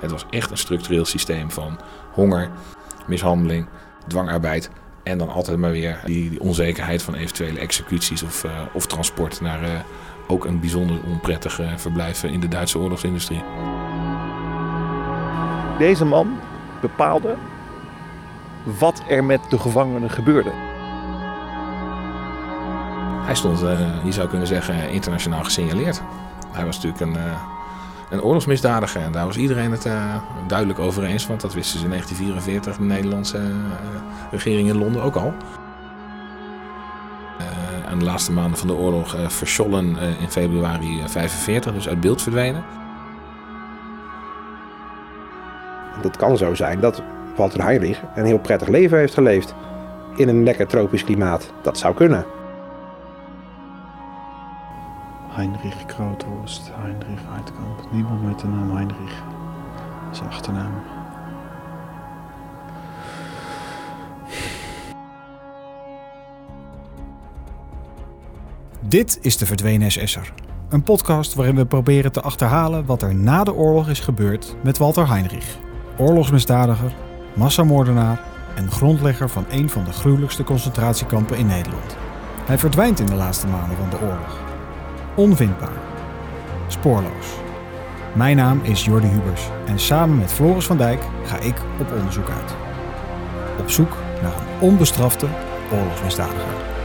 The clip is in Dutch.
Het was echt een structureel systeem van honger, mishandeling, dwangarbeid. En dan altijd maar weer die, die onzekerheid van eventuele executies of, uh, of transport naar uh, ook een bijzonder onprettige verblijf in de Duitse oorlogsindustrie. Deze man bepaalde wat er met de gevangenen gebeurde. Hij stond, je zou kunnen zeggen, internationaal gesignaleerd. Hij was natuurlijk een, een oorlogsmisdadiger en daar was iedereen het uh, duidelijk over eens. Want dat wisten ze in 1944, de Nederlandse regering in Londen ook al. en de laatste maanden van de oorlog verschollen in februari 1945, dus uit beeld verdwenen. Het kan zo zijn dat Walter Heinrich een heel prettig leven heeft geleefd in een lekker tropisch klimaat. Dat zou kunnen. Heinrich Kroothorst, Heinrich. Niemand met de naam Heinrich. Zijn achternaam. Dit is de Verdwenen SS'er. Een podcast waarin we proberen te achterhalen wat er na de oorlog is gebeurd met Walter Heinrich. Oorlogsmisdadiger, massamoordenaar en grondlegger van een van de gruwelijkste concentratiekampen in Nederland. Hij verdwijnt in de laatste maanden van de oorlog. Onvindbaar. Spoorloos. Mijn naam is Jordi Hubers en samen met Floris van Dijk ga ik op onderzoek uit. Op zoek naar een onbestrafte oorlogsmisdadiger.